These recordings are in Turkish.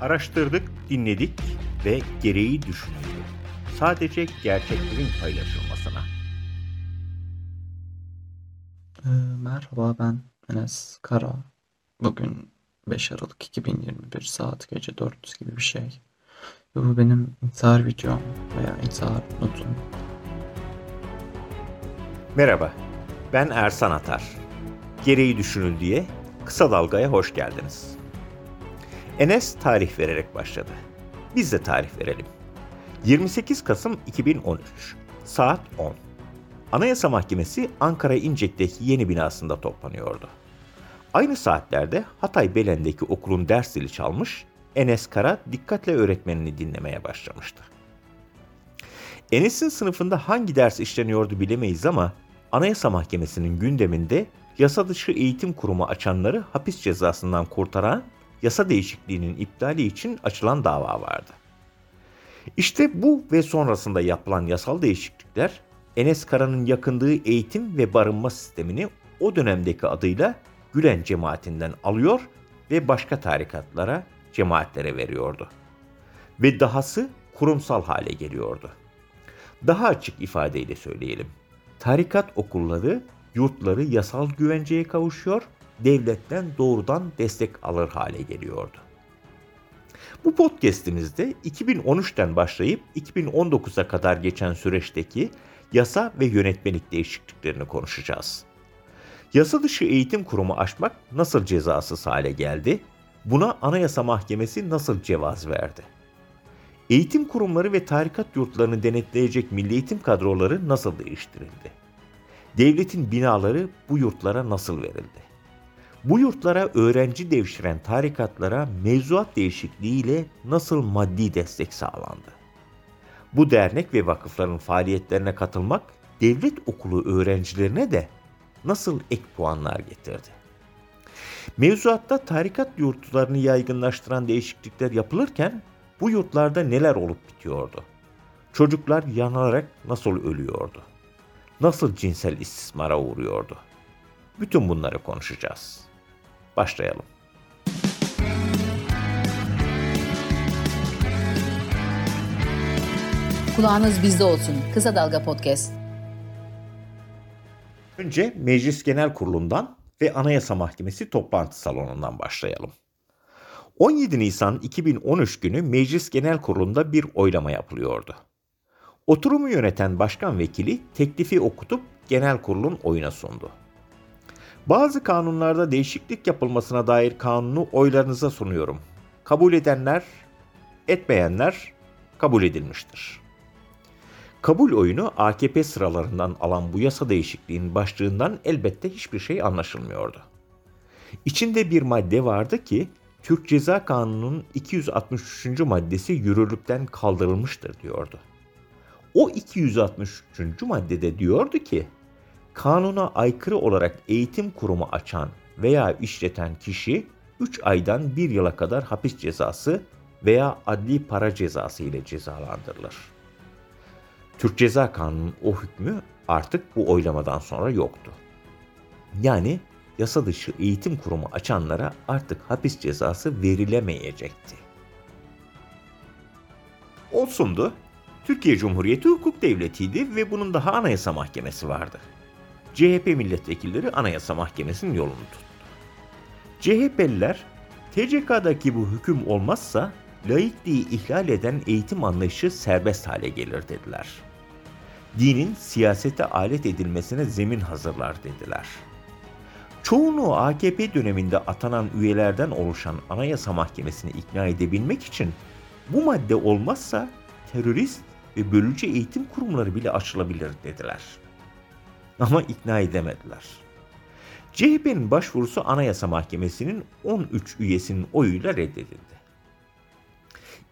Araştırdık, dinledik ve gereği düşündük. Sadece gerçeklerin paylaşılmasına. Ee, merhaba ben Enes Kara. Bugün 5 Aralık 2021 saat gece 4 gibi bir şey. Bu benim intihar videom veya intihar notum. Merhaba, ben Ersan Atar. Gereği düşünüldüğe kısa dalgaya hoş geldiniz. Enes tarih vererek başladı. Biz de tarih verelim. 28 Kasım 2013 saat 10. Anayasa Mahkemesi Ankara İncek'teki yeni binasında toplanıyordu. Aynı saatlerde Hatay Belen'deki okulun ders zili çalmış, Enes Kara dikkatle öğretmenini dinlemeye başlamıştı. Enes'in sınıfında hangi ders işleniyordu bilemeyiz ama Anayasa Mahkemesi'nin gündeminde yasa dışı eğitim kurumu açanları hapis cezasından kurtaran yasa değişikliğinin iptali için açılan dava vardı. İşte bu ve sonrasında yapılan yasal değişiklikler Enes Kara'nın yakındığı eğitim ve barınma sistemini o dönemdeki adıyla Gülen cemaatinden alıyor ve başka tarikatlara, cemaatlere veriyordu. Ve dahası kurumsal hale geliyordu. Daha açık ifadeyle söyleyelim. Tarikat okulları, yurtları yasal güvenceye kavuşuyor, devletten doğrudan destek alır hale geliyordu. Bu podcast'imizde 2013'ten başlayıp 2019'a kadar geçen süreçteki yasa ve yönetmelik değişikliklerini konuşacağız. Yasa dışı eğitim kurumu açmak nasıl cezasız hale geldi? Buna Anayasa Mahkemesi nasıl cevaz verdi? Eğitim kurumları ve tarikat yurtlarını denetleyecek milli eğitim kadroları nasıl değiştirildi? Devletin binaları bu yurtlara nasıl verildi? Bu yurtlara öğrenci devşiren tarikatlara mevzuat değişikliğiyle nasıl maddi destek sağlandı? Bu dernek ve vakıfların faaliyetlerine katılmak devlet okulu öğrencilerine de nasıl ek puanlar getirdi? Mevzuatta tarikat yurtlarını yaygınlaştıran değişiklikler yapılırken bu yurtlarda neler olup bitiyordu? Çocuklar yanarak nasıl ölüyordu? Nasıl cinsel istismara uğruyordu? Bütün bunları konuşacağız. Başlayalım. Kulağınız bizde olsun. Kısa Dalga Podcast. Önce Meclis Genel Kurulu'ndan ve Anayasa Mahkemesi toplantı salonundan başlayalım. 17 Nisan 2013 günü Meclis Genel Kurulu'nda bir oylama yapılıyordu. Oturumu yöneten başkan vekili teklifi okutup genel kurulun oyuna sundu. Bazı kanunlarda değişiklik yapılmasına dair kanunu oylarınıza sunuyorum. Kabul edenler, etmeyenler kabul edilmiştir. Kabul oyunu AKP sıralarından alan bu yasa değişikliğinin başlığından elbette hiçbir şey anlaşılmıyordu. İçinde bir madde vardı ki Türk Ceza Kanunu'nun 263. maddesi yürürlükten kaldırılmıştır diyordu. O 263. maddede diyordu ki kanuna aykırı olarak eğitim kurumu açan veya işleten kişi 3 aydan 1 yıla kadar hapis cezası veya adli para cezası ile cezalandırılır. Türk Ceza Kanunu'nun o hükmü artık bu oylamadan sonra yoktu. Yani yasa dışı eğitim kurumu açanlara artık hapis cezası verilemeyecekti. Olsundu, Türkiye Cumhuriyeti hukuk devletiydi ve bunun daha anayasa mahkemesi vardı. CHP milletvekilleri Anayasa Mahkemesi'nin yolunu tuttu. CHP'liler TCK'daki bu hüküm olmazsa laikliği ihlal eden eğitim anlayışı serbest hale gelir dediler. Dinin siyasete alet edilmesine zemin hazırlar dediler. Çoğunluğu AKP döneminde atanan üyelerden oluşan Anayasa Mahkemesi'ni ikna edebilmek için bu madde olmazsa terörist ve bölücü eğitim kurumları bile açılabilir dediler.'' Ama ikna edemediler. CHP'nin başvurusu Anayasa Mahkemesi'nin 13 üyesinin oyuyla reddedildi.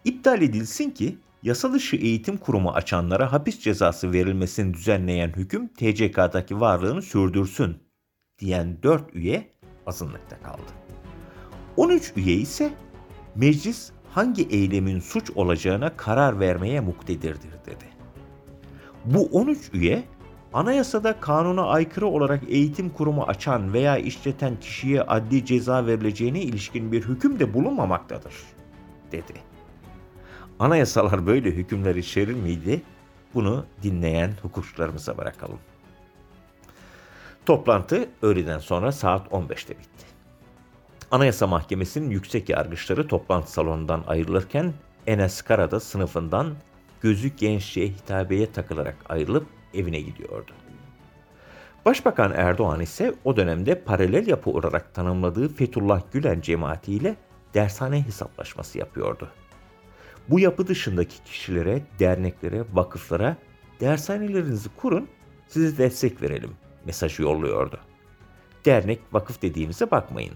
İptal edilsin ki yasa dışı eğitim kurumu açanlara hapis cezası verilmesini düzenleyen hüküm TCK'daki varlığını sürdürsün diyen 4 üye azınlıkta kaldı. 13 üye ise meclis hangi eylemin suç olacağına karar vermeye muktedirdir dedi. Bu 13 üye Anayasada kanuna aykırı olarak eğitim kurumu açan veya işleten kişiye adli ceza verileceğine ilişkin bir hüküm de bulunmamaktadır. dedi. Anayasalar böyle hükümler içerir miydi? Bunu dinleyen hukukçularımıza bırakalım. Toplantı öğleden sonra saat 15'te bitti. Anayasa Mahkemesi'nin yüksek yargıçları toplantı salonundan ayrılırken Enes Kara da sınıfından gözü gençliğe hitabeye takılarak ayrılıp evine gidiyordu. Başbakan Erdoğan ise o dönemde paralel yapı olarak tanımladığı Fethullah Gülen cemaatiyle dershane hesaplaşması yapıyordu. Bu yapı dışındaki kişilere, derneklere, vakıflara dershanelerinizi kurun, size destek verelim mesajı yolluyordu. Dernek, vakıf dediğimize bakmayın.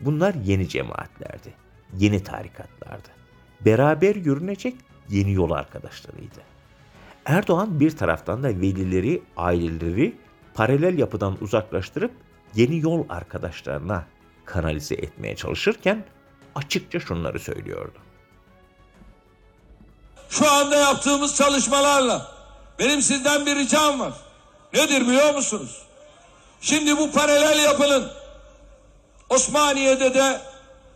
Bunlar yeni cemaatlerdi, yeni tarikatlardı. Beraber yürünecek yeni yol arkadaşlarıydı. Erdoğan bir taraftan da velileri, aileleri paralel yapıdan uzaklaştırıp yeni yol arkadaşlarına kanalize etmeye çalışırken açıkça şunları söylüyordu. Şu anda yaptığımız çalışmalarla benim sizden bir ricam var. Nedir biliyor musunuz? Şimdi bu paralel yapının Osmaniye'de de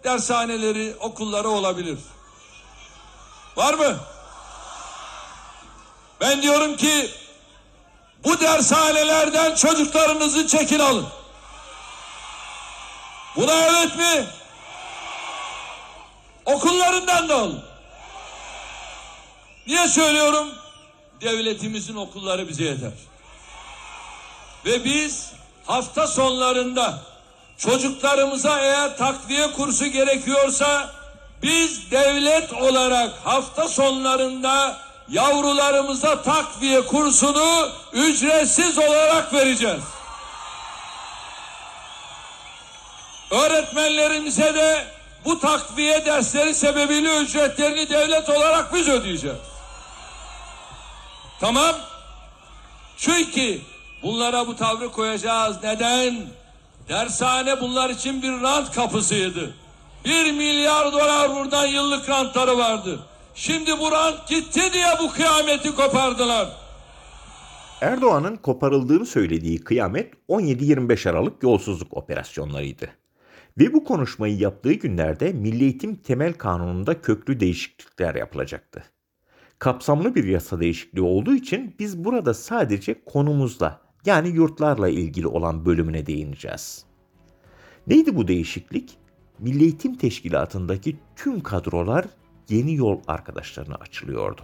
dershaneleri, okulları olabilir. Var mı? Ben diyorum ki bu dershanelerden çocuklarınızı çekin alın. Buna evet mi? Okullarından da alın. Niye söylüyorum? Devletimizin okulları bize yeter. Ve biz hafta sonlarında çocuklarımıza eğer takviye kursu gerekiyorsa biz devlet olarak hafta sonlarında yavrularımıza takviye kursunu ücretsiz olarak vereceğiz. Öğretmenlerimize de bu takviye dersleri sebebiyle ücretlerini devlet olarak biz ödeyeceğiz. Tamam. Çünkü bunlara bu tavrı koyacağız. Neden? Dershane bunlar için bir rant kapısıydı. Bir milyar dolar buradan yıllık rantları vardı. Şimdi bu rant gitti diye bu kıyameti kopardılar. Erdoğan'ın koparıldığını söylediği kıyamet 17-25 Aralık yolsuzluk operasyonlarıydı. Ve bu konuşmayı yaptığı günlerde Milli Eğitim Temel Kanunu'nda köklü değişiklikler yapılacaktı. Kapsamlı bir yasa değişikliği olduğu için biz burada sadece konumuzla yani yurtlarla ilgili olan bölümüne değineceğiz. Neydi bu değişiklik? Milli Eğitim Teşkilatı'ndaki tüm kadrolar yeni yol arkadaşlarına açılıyordu.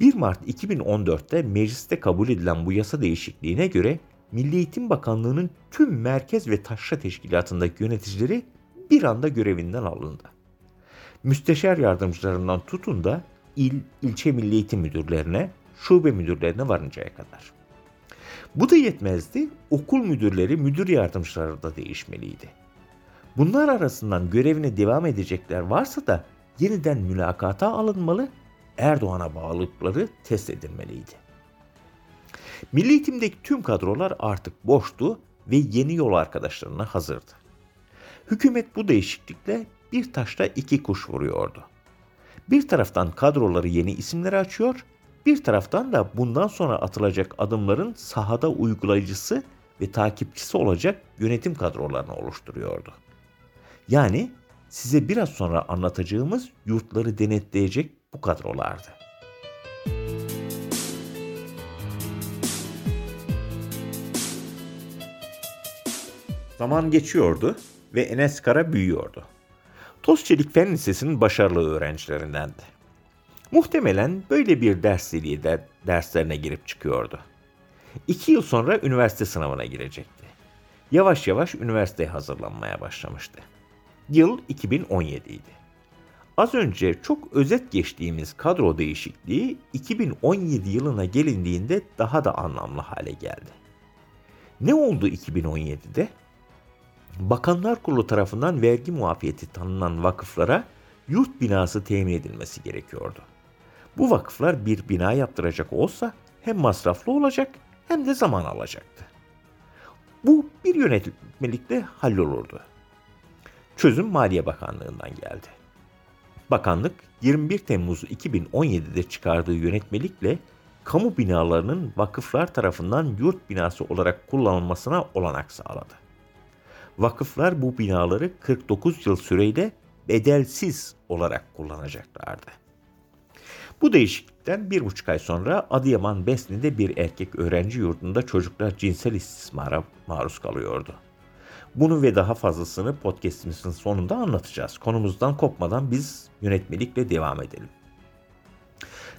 1 Mart 2014'te mecliste kabul edilen bu yasa değişikliğine göre Milli Eğitim Bakanlığı'nın tüm merkez ve taşra teşkilatındaki yöneticileri bir anda görevinden alındı. Müsteşar yardımcılarından tutun da il, ilçe milli eğitim müdürlerine, şube müdürlerine varıncaya kadar. Bu da yetmezdi, okul müdürleri, müdür yardımcıları da değişmeliydi. Bunlar arasından görevine devam edecekler varsa da yeniden mülakata alınmalı, Erdoğan'a bağlılıkları test edilmeliydi. Milli eğitimdeki tüm kadrolar artık boştu ve yeni yol arkadaşlarına hazırdı. Hükümet bu değişiklikle bir taşla iki kuş vuruyordu. Bir taraftan kadroları yeni isimlere açıyor, bir taraftan da bundan sonra atılacak adımların sahada uygulayıcısı ve takipçisi olacak yönetim kadrolarını oluşturuyordu. Yani size biraz sonra anlatacağımız yurtları denetleyecek bu kadrolardı. Zaman geçiyordu ve Enes Kara büyüyordu. Tozçelik Fen Lisesi'nin başarılı öğrencilerindendi. Muhtemelen böyle bir ders de derslerine girip çıkıyordu. İki yıl sonra üniversite sınavına girecekti. Yavaş yavaş üniversiteye hazırlanmaya başlamıştı. Yıl 2017 idi. Az önce çok özet geçtiğimiz kadro değişikliği 2017 yılına gelindiğinde daha da anlamlı hale geldi. Ne oldu 2017'de? Bakanlar Kurulu tarafından vergi muafiyeti tanınan vakıflara yurt binası temin edilmesi gerekiyordu. Bu vakıflar bir bina yaptıracak olsa hem masraflı olacak hem de zaman alacaktı. Bu bir yönetmelikle hallolurdu. Çözüm Maliye Bakanlığı'ndan geldi. Bakanlık 21 Temmuz 2017'de çıkardığı yönetmelikle kamu binalarının vakıflar tarafından yurt binası olarak kullanılmasına olanak sağladı. Vakıflar bu binaları 49 yıl süreyle bedelsiz olarak kullanacaklardı. Bu değişiklikten bir buçuk ay sonra Adıyaman Besni'de bir erkek öğrenci yurdunda çocuklar cinsel istismara maruz kalıyordu. Bunu ve daha fazlasını podcastimizin sonunda anlatacağız. Konumuzdan kopmadan biz yönetmelikle devam edelim.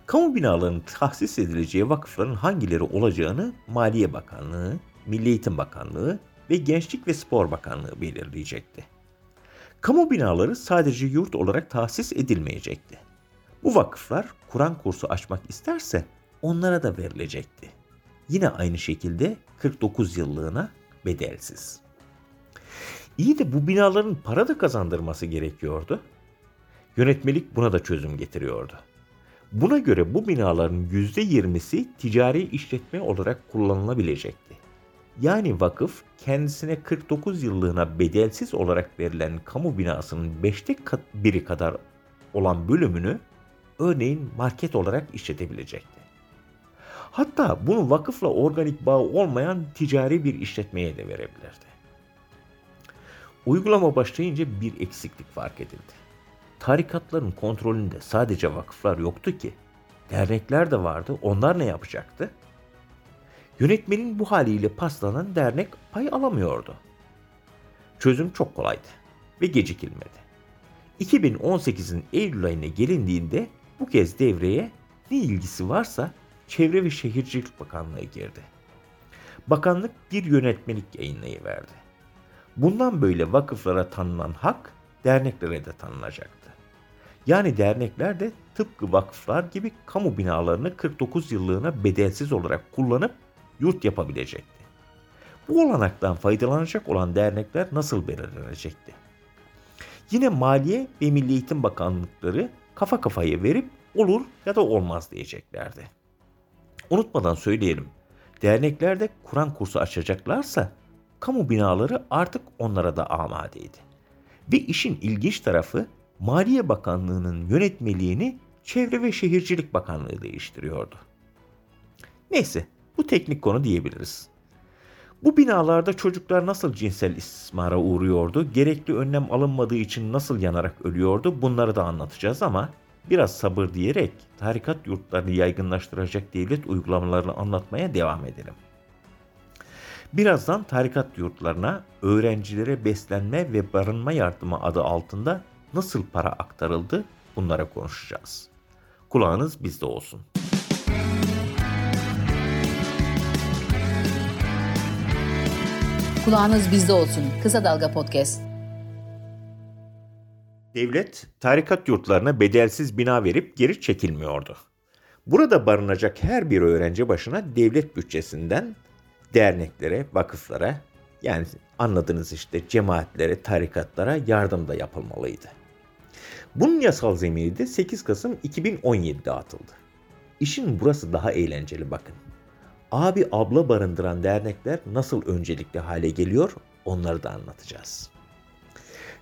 Kamu binalarının tahsis edileceği vakıfların hangileri olacağını Maliye Bakanlığı, Milli Eğitim Bakanlığı ve Gençlik ve Spor Bakanlığı belirleyecekti. Kamu binaları sadece yurt olarak tahsis edilmeyecekti. Bu vakıflar Kur'an kursu açmak isterse onlara da verilecekti. Yine aynı şekilde 49 yıllığına bedelsiz. İyi de bu binaların para da kazandırması gerekiyordu. Yönetmelik buna da çözüm getiriyordu. Buna göre bu binaların %20'si ticari işletme olarak kullanılabilecekti. Yani vakıf kendisine 49 yıllığına bedelsiz olarak verilen kamu binasının 5'te biri kadar olan bölümünü örneğin market olarak işletebilecekti. Hatta bunu vakıfla organik bağ olmayan ticari bir işletmeye de verebilirdi. Uygulama başlayınca bir eksiklik fark edildi. Tarikatların kontrolünde sadece vakıflar yoktu ki. Dernekler de vardı. Onlar ne yapacaktı? Yönetmenin bu haliyle paslanan dernek pay alamıyordu. Çözüm çok kolaydı ve gecikilmedi. 2018'in Eylül ayına gelindiğinde bu kez devreye ne ilgisi varsa Çevre ve Şehircilik Bakanlığı girdi. Bakanlık bir yönetmelik yayınlayıverdi. Bundan böyle vakıflara tanınan hak derneklere de tanınacaktı. Yani dernekler de tıpkı vakıflar gibi kamu binalarını 49 yıllığına bedelsiz olarak kullanıp yurt yapabilecekti. Bu olanaktan faydalanacak olan dernekler nasıl belirlenecekti? Yine Maliye ve Milli Eğitim Bakanlıkları kafa kafaya verip olur ya da olmaz diyeceklerdi. Unutmadan söyleyelim. Derneklerde Kur'an kursu açacaklarsa kamu binaları artık onlara da amadeydi. Ve işin ilginç tarafı Maliye Bakanlığı'nın yönetmeliğini Çevre ve Şehircilik Bakanlığı değiştiriyordu. Neyse bu teknik konu diyebiliriz. Bu binalarda çocuklar nasıl cinsel istismara uğruyordu, gerekli önlem alınmadığı için nasıl yanarak ölüyordu bunları da anlatacağız ama biraz sabır diyerek tarikat yurtlarını yaygınlaştıracak devlet uygulamalarını anlatmaya devam edelim. Birazdan tarikat yurtlarına öğrencilere beslenme ve barınma yardımı adı altında nasıl para aktarıldı bunlara konuşacağız. Kulağınız bizde olsun. Kulağınız bizde olsun. Kısa Dalga Podcast. Devlet tarikat yurtlarına bedelsiz bina verip geri çekilmiyordu. Burada barınacak her bir öğrenci başına devlet bütçesinden derneklere, vakıflara yani anladığınız işte cemaatlere, tarikatlara yardım da yapılmalıydı. Bunun yasal zemini de 8 Kasım 2017'de atıldı. İşin burası daha eğlenceli bakın. Abi abla barındıran dernekler nasıl öncelikli hale geliyor onları da anlatacağız.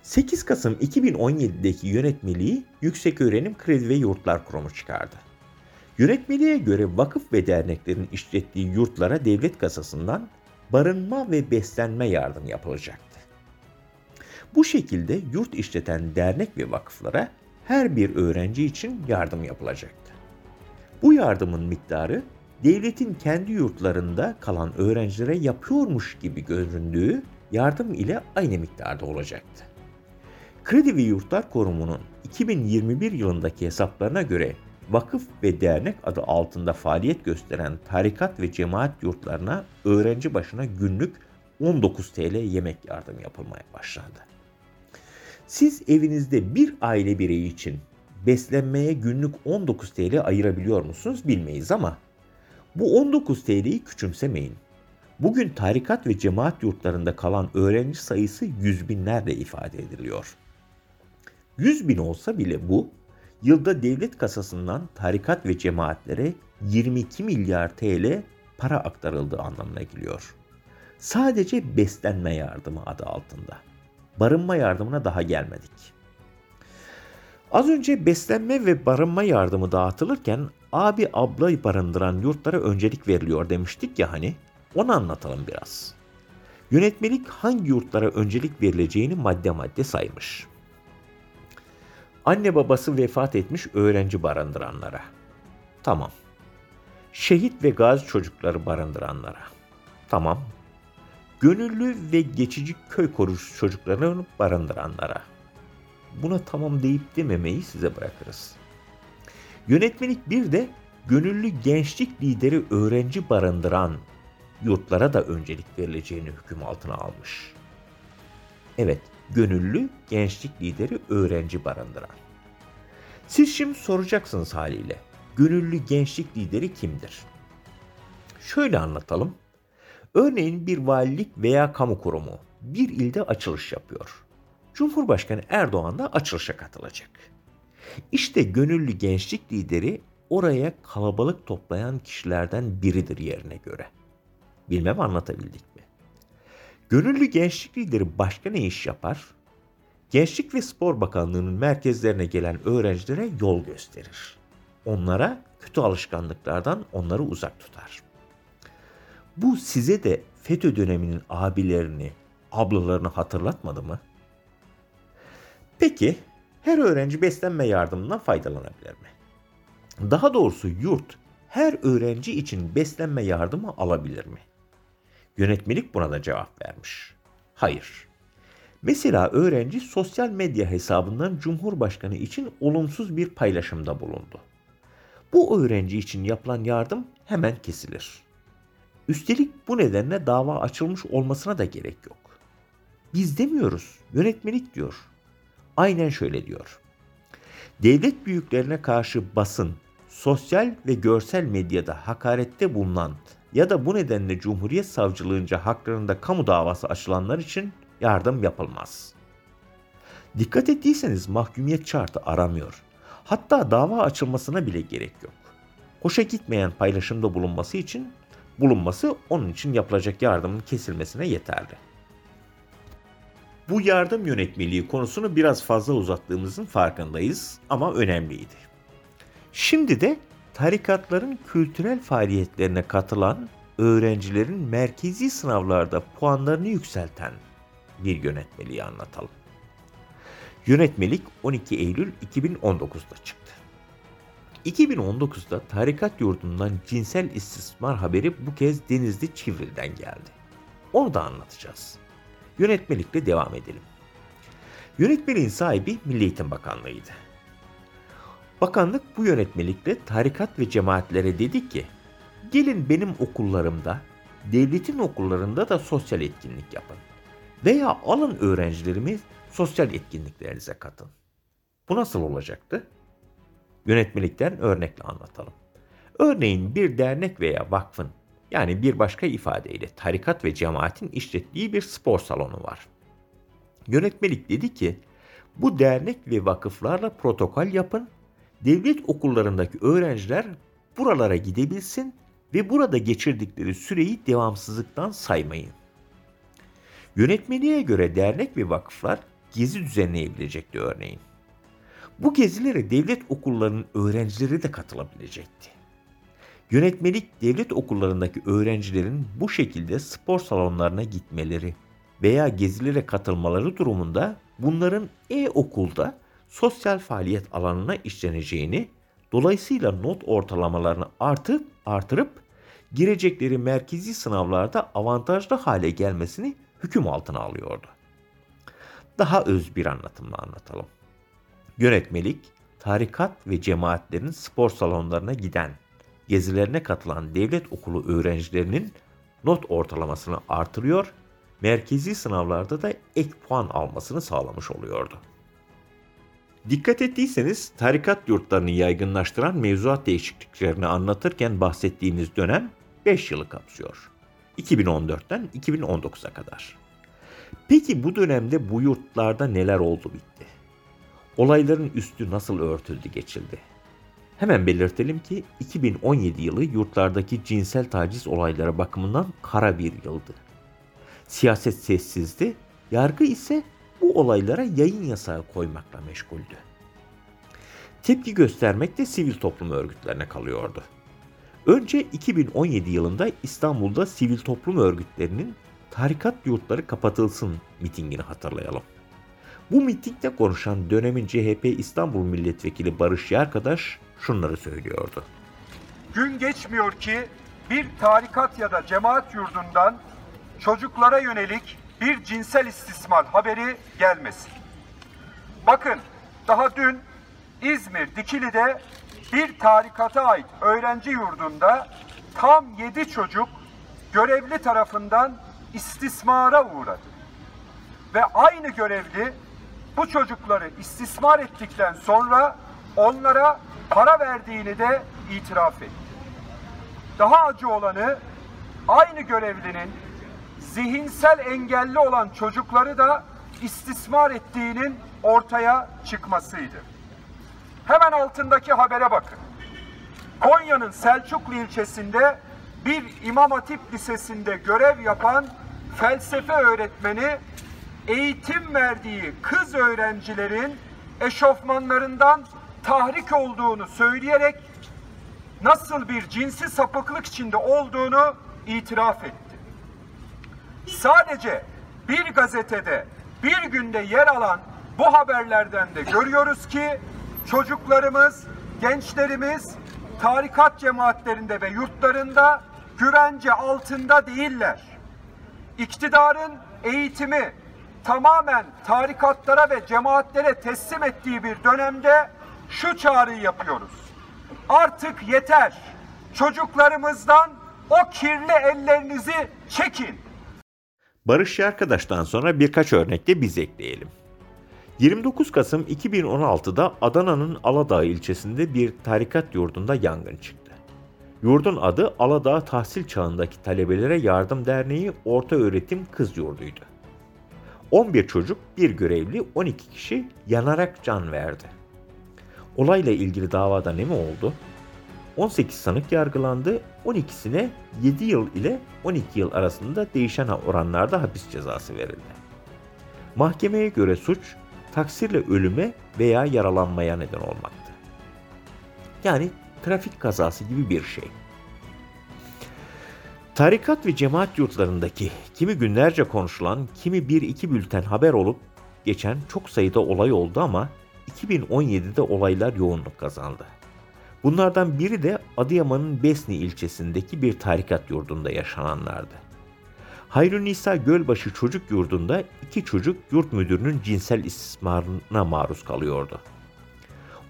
8 Kasım 2017'deki yönetmeliği Yükseköğrenim Kredi ve Yurtlar Kurumu çıkardı. Yönetmeliğe göre vakıf ve derneklerin işlettiği yurtlara devlet kasasından barınma ve beslenme yardım yapılacaktı. Bu şekilde yurt işleten dernek ve vakıflara her bir öğrenci için yardım yapılacaktı. Bu yardımın miktarı devletin kendi yurtlarında kalan öğrencilere yapıyormuş gibi göründüğü yardım ile aynı miktarda olacaktı. Kredi ve Yurtlar Kurumu'nun 2021 yılındaki hesaplarına göre vakıf ve dernek adı altında faaliyet gösteren tarikat ve cemaat yurtlarına öğrenci başına günlük 19 TL yemek yardım yapılmaya başlandı. Siz evinizde bir aile bireyi için beslenmeye günlük 19 TL ayırabiliyor musunuz bilmeyiz ama bu 19 TL'yi küçümsemeyin. Bugün tarikat ve cemaat yurtlarında kalan öğrenci sayısı yüz binlerle ifade ediliyor. 100 bin olsa bile bu yılda devlet kasasından tarikat ve cemaatlere 22 milyar TL para aktarıldığı anlamına geliyor. Sadece beslenme yardımı adı altında. Barınma yardımına daha gelmedik. Az önce beslenme ve barınma yardımı dağıtılırken abi abla barındıran yurtlara öncelik veriliyor demiştik ya hani. Onu anlatalım biraz. Yönetmelik hangi yurtlara öncelik verileceğini madde madde saymış. Anne babası vefat etmiş öğrenci barındıranlara. Tamam. Şehit ve gazi çocukları barındıranlara. Tamam. Gönüllü ve geçici köy koruyucu çocuklarını barındıranlara. Buna tamam deyip dememeyi size bırakırız. Yönetmelik bir de gönüllü gençlik lideri öğrenci barındıran yurtlara da öncelik verileceğini hüküm altına almış. Evet, gönüllü gençlik lideri öğrenci barındıran. Siz şimdi soracaksınız haliyle. Gönüllü gençlik lideri kimdir? Şöyle anlatalım. Örneğin bir valilik veya kamu kurumu bir ilde açılış yapıyor. Cumhurbaşkanı Erdoğan da açılışa katılacak. İşte gönüllü gençlik lideri oraya kalabalık toplayan kişilerden biridir yerine göre. Bilmem anlatabildik mi? Gönüllü gençlik lideri başka ne iş yapar? Gençlik ve Spor Bakanlığı'nın merkezlerine gelen öğrencilere yol gösterir. Onlara kötü alışkanlıklardan onları uzak tutar. Bu size de FETÖ döneminin abilerini, ablalarını hatırlatmadı mı? Peki her öğrenci beslenme yardımından faydalanabilir mi? Daha doğrusu yurt her öğrenci için beslenme yardımı alabilir mi? Yönetmelik buna da cevap vermiş. Hayır. Mesela öğrenci sosyal medya hesabından Cumhurbaşkanı için olumsuz bir paylaşımda bulundu. Bu öğrenci için yapılan yardım hemen kesilir. Üstelik bu nedenle dava açılmış olmasına da gerek yok. Biz demiyoruz, yönetmelik diyor. Aynen şöyle diyor. Devlet büyüklerine karşı basın, sosyal ve görsel medyada hakarette bulunan ya da bu nedenle Cumhuriyet Savcılığınca haklarında kamu davası açılanlar için yardım yapılmaz. Dikkat ettiyseniz mahkumiyet şartı aramıyor. Hatta dava açılmasına bile gerek yok. Hoşa gitmeyen paylaşımda bulunması için bulunması onun için yapılacak yardımın kesilmesine yeterli. Bu yardım yönetmeliği konusunu biraz fazla uzattığımızın farkındayız ama önemliydi. Şimdi de tarikatların kültürel faaliyetlerine katılan öğrencilerin merkezi sınavlarda puanlarını yükselten bir yönetmeliği anlatalım. Yönetmelik 12 Eylül 2019'da çıktı. 2019'da tarikat yurdundan cinsel istismar haberi bu kez Denizli Çivril'den geldi. Onu da anlatacağız. Yönetmelikle devam edelim. Yönetmeliğin sahibi Milli Eğitim Bakanlığı'ydı. Bakanlık bu yönetmelikle tarikat ve cemaatlere dedi ki, gelin benim okullarımda, devletin okullarında da sosyal etkinlik yapın. Veya alın öğrencilerimi sosyal etkinliklerinize katın. Bu nasıl olacaktı? Yönetmelikten örnekle anlatalım. Örneğin bir dernek veya vakfın yani bir başka ifadeyle tarikat ve cemaatin işlettiği bir spor salonu var. Yönetmelik dedi ki bu dernek ve vakıflarla protokol yapın, devlet okullarındaki öğrenciler buralara gidebilsin ve burada geçirdikleri süreyi devamsızlıktan saymayın. Yönetmeliğe göre dernek ve vakıflar gezi düzenleyebilecekti örneğin. Bu gezilere devlet okullarının öğrencileri de katılabilecekti. Yönetmelik devlet okullarındaki öğrencilerin bu şekilde spor salonlarına gitmeleri veya gezilere katılmaları durumunda bunların e-okulda sosyal faaliyet alanına işleneceğini, dolayısıyla not ortalamalarını artıp artırıp girecekleri merkezi sınavlarda avantajlı hale gelmesini hüküm altına alıyordu. Daha öz bir anlatımla anlatalım. Yönetmelik, tarikat ve cemaatlerin spor salonlarına giden, gezilerine katılan devlet okulu öğrencilerinin not ortalamasını artırıyor, merkezi sınavlarda da ek puan almasını sağlamış oluyordu. Dikkat ettiyseniz tarikat yurtlarını yaygınlaştıran mevzuat değişikliklerini anlatırken bahsettiğimiz dönem 5 yılı kapsıyor. 2014'ten 2019'a kadar. Peki bu dönemde bu yurtlarda neler oldu bitti? Olayların üstü nasıl örtüldü geçildi? Hemen belirtelim ki 2017 yılı yurtlardaki cinsel taciz olayları bakımından kara bir yıldı. Siyaset sessizdi, yargı ise bu olaylara yayın yasağı koymakla meşguldü. Tepki göstermek de sivil toplum örgütlerine kalıyordu. Önce 2017 yılında İstanbul'da sivil toplum örgütlerinin tarikat yurtları kapatılsın mitingini hatırlayalım. Bu mitingde konuşan dönemin CHP İstanbul Milletvekili Barış Yarkadaş şunları söylüyordu. Gün geçmiyor ki bir tarikat ya da cemaat yurdundan çocuklara yönelik bir cinsel istismar haberi gelmesin. Bakın daha dün İzmir Dikili'de bir tarikata ait öğrenci yurdunda tam yedi çocuk görevli tarafından istismara uğradı. Ve aynı görevli bu çocukları istismar ettikten sonra onlara para verdiğini de itiraf etti. Daha acı olanı aynı görevlinin zihinsel engelli olan çocukları da istismar ettiğinin ortaya çıkmasıydı. Hemen altındaki habere bakın. Konya'nın Selçuklu ilçesinde bir İmam Hatip Lisesi'nde görev yapan felsefe öğretmeni eğitim verdiği kız öğrencilerin eşofmanlarından tahrik olduğunu söyleyerek nasıl bir cinsi sapıklık içinde olduğunu itiraf etti. Sadece bir gazetede bir günde yer alan bu haberlerden de görüyoruz ki çocuklarımız, gençlerimiz tarikat cemaatlerinde ve yurtlarında güvence altında değiller. İktidarın eğitimi tamamen tarikatlara ve cemaatlere teslim ettiği bir dönemde şu çağrıyı yapıyoruz. Artık yeter. Çocuklarımızdan o kirli ellerinizi çekin. Barış Yarkadaş'tan sonra birkaç örnek de biz ekleyelim. 29 Kasım 2016'da Adana'nın Aladağ ilçesinde bir tarikat yurdunda yangın çıktı. Yurdun adı Aladağ Tahsil Çağındaki Talebelere Yardım Derneği Orta Öğretim Kız Yurdu'ydu. 11 çocuk, bir görevli, 12 kişi yanarak can verdi. Olayla ilgili davada ne mi oldu? 18 sanık yargılandı, 12'sine 7 yıl ile 12 yıl arasında değişen oranlarda hapis cezası verildi. Mahkemeye göre suç taksirle ölüme veya yaralanmaya neden olmaktı. Yani trafik kazası gibi bir şey. Tarikat ve cemaat yurtlarındaki kimi günlerce konuşulan, kimi bir iki bülten haber olup geçen çok sayıda olay oldu ama 2017'de olaylar yoğunluk kazandı. Bunlardan biri de Adıyaman'ın Besni ilçesindeki bir tarikat yurdunda yaşananlardı. Hayrun Gölbaşı Çocuk Yurdu'nda iki çocuk yurt müdürünün cinsel istismarına maruz kalıyordu.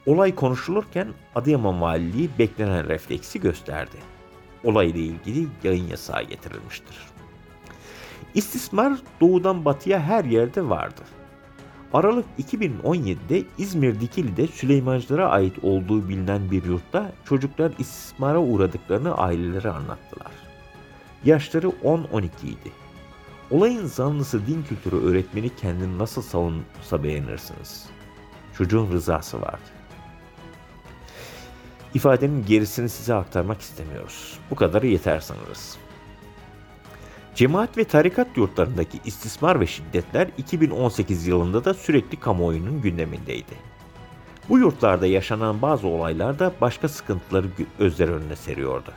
Olay konuşulurken Adıyaman Valiliği beklenen refleksi gösterdi. Olayla ilgili yayın yasağı getirilmiştir. İstismar doğudan batıya her yerde vardı. Aralık 2017'de İzmir Dikili'de Süleymancılara ait olduğu bilinen bir yurtta çocuklar istismara uğradıklarını ailelere anlattılar. Yaşları 10-12 idi. Olayın zanlısı din kültürü öğretmeni kendini nasıl savunsa beğenirsiniz. Çocuğun rızası vardı. İfadenin gerisini size aktarmak istemiyoruz. Bu kadarı yeter sanırız. Cemaat ve tarikat yurtlarındaki istismar ve şiddetler 2018 yılında da sürekli kamuoyunun gündemindeydi. Bu yurtlarda yaşanan bazı olaylar da başka sıkıntıları gözler önüne seriyordu.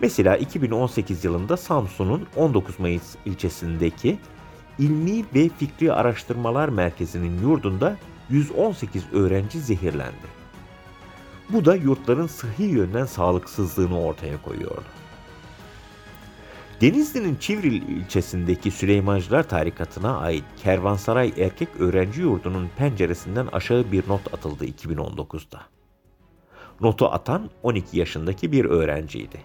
Mesela 2018 yılında Samsun'un 19 Mayıs ilçesindeki İlmi ve Fikri Araştırmalar Merkezi'nin yurdunda 118 öğrenci zehirlendi. Bu da yurtların sıhhi yönden sağlıksızlığını ortaya koyuyordu. Denizli'nin Çivril ilçesindeki Süleymancılar Tarikatı'na ait Kervansaray Erkek Öğrenci Yurdu'nun penceresinden aşağı bir not atıldı 2019'da. Notu atan 12 yaşındaki bir öğrenciydi.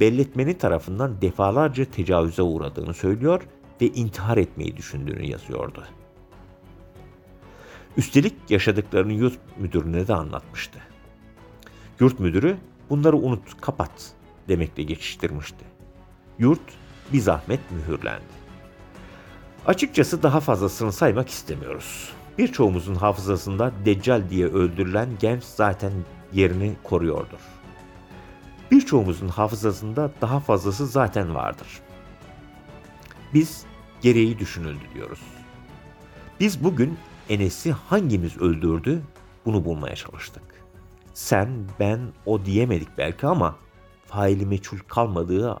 Belletmeni tarafından defalarca tecavüze uğradığını söylüyor ve intihar etmeyi düşündüğünü yazıyordu. Üstelik yaşadıklarını yurt müdürüne de anlatmıştı. Yurt müdürü bunları unut, kapat demekle geçiştirmişti. Yurt bir zahmet mühürlendi. Açıkçası daha fazlasını saymak istemiyoruz. Birçoğumuzun hafızasında Deccal diye öldürülen genç zaten yerini koruyordur. Birçoğumuzun hafızasında daha fazlası zaten vardır. Biz gereği düşünüldü diyoruz. Biz bugün Enes'i hangimiz öldürdü bunu bulmaya çalıştık. Sen, ben, o diyemedik belki ama faili meçhul kalmadığı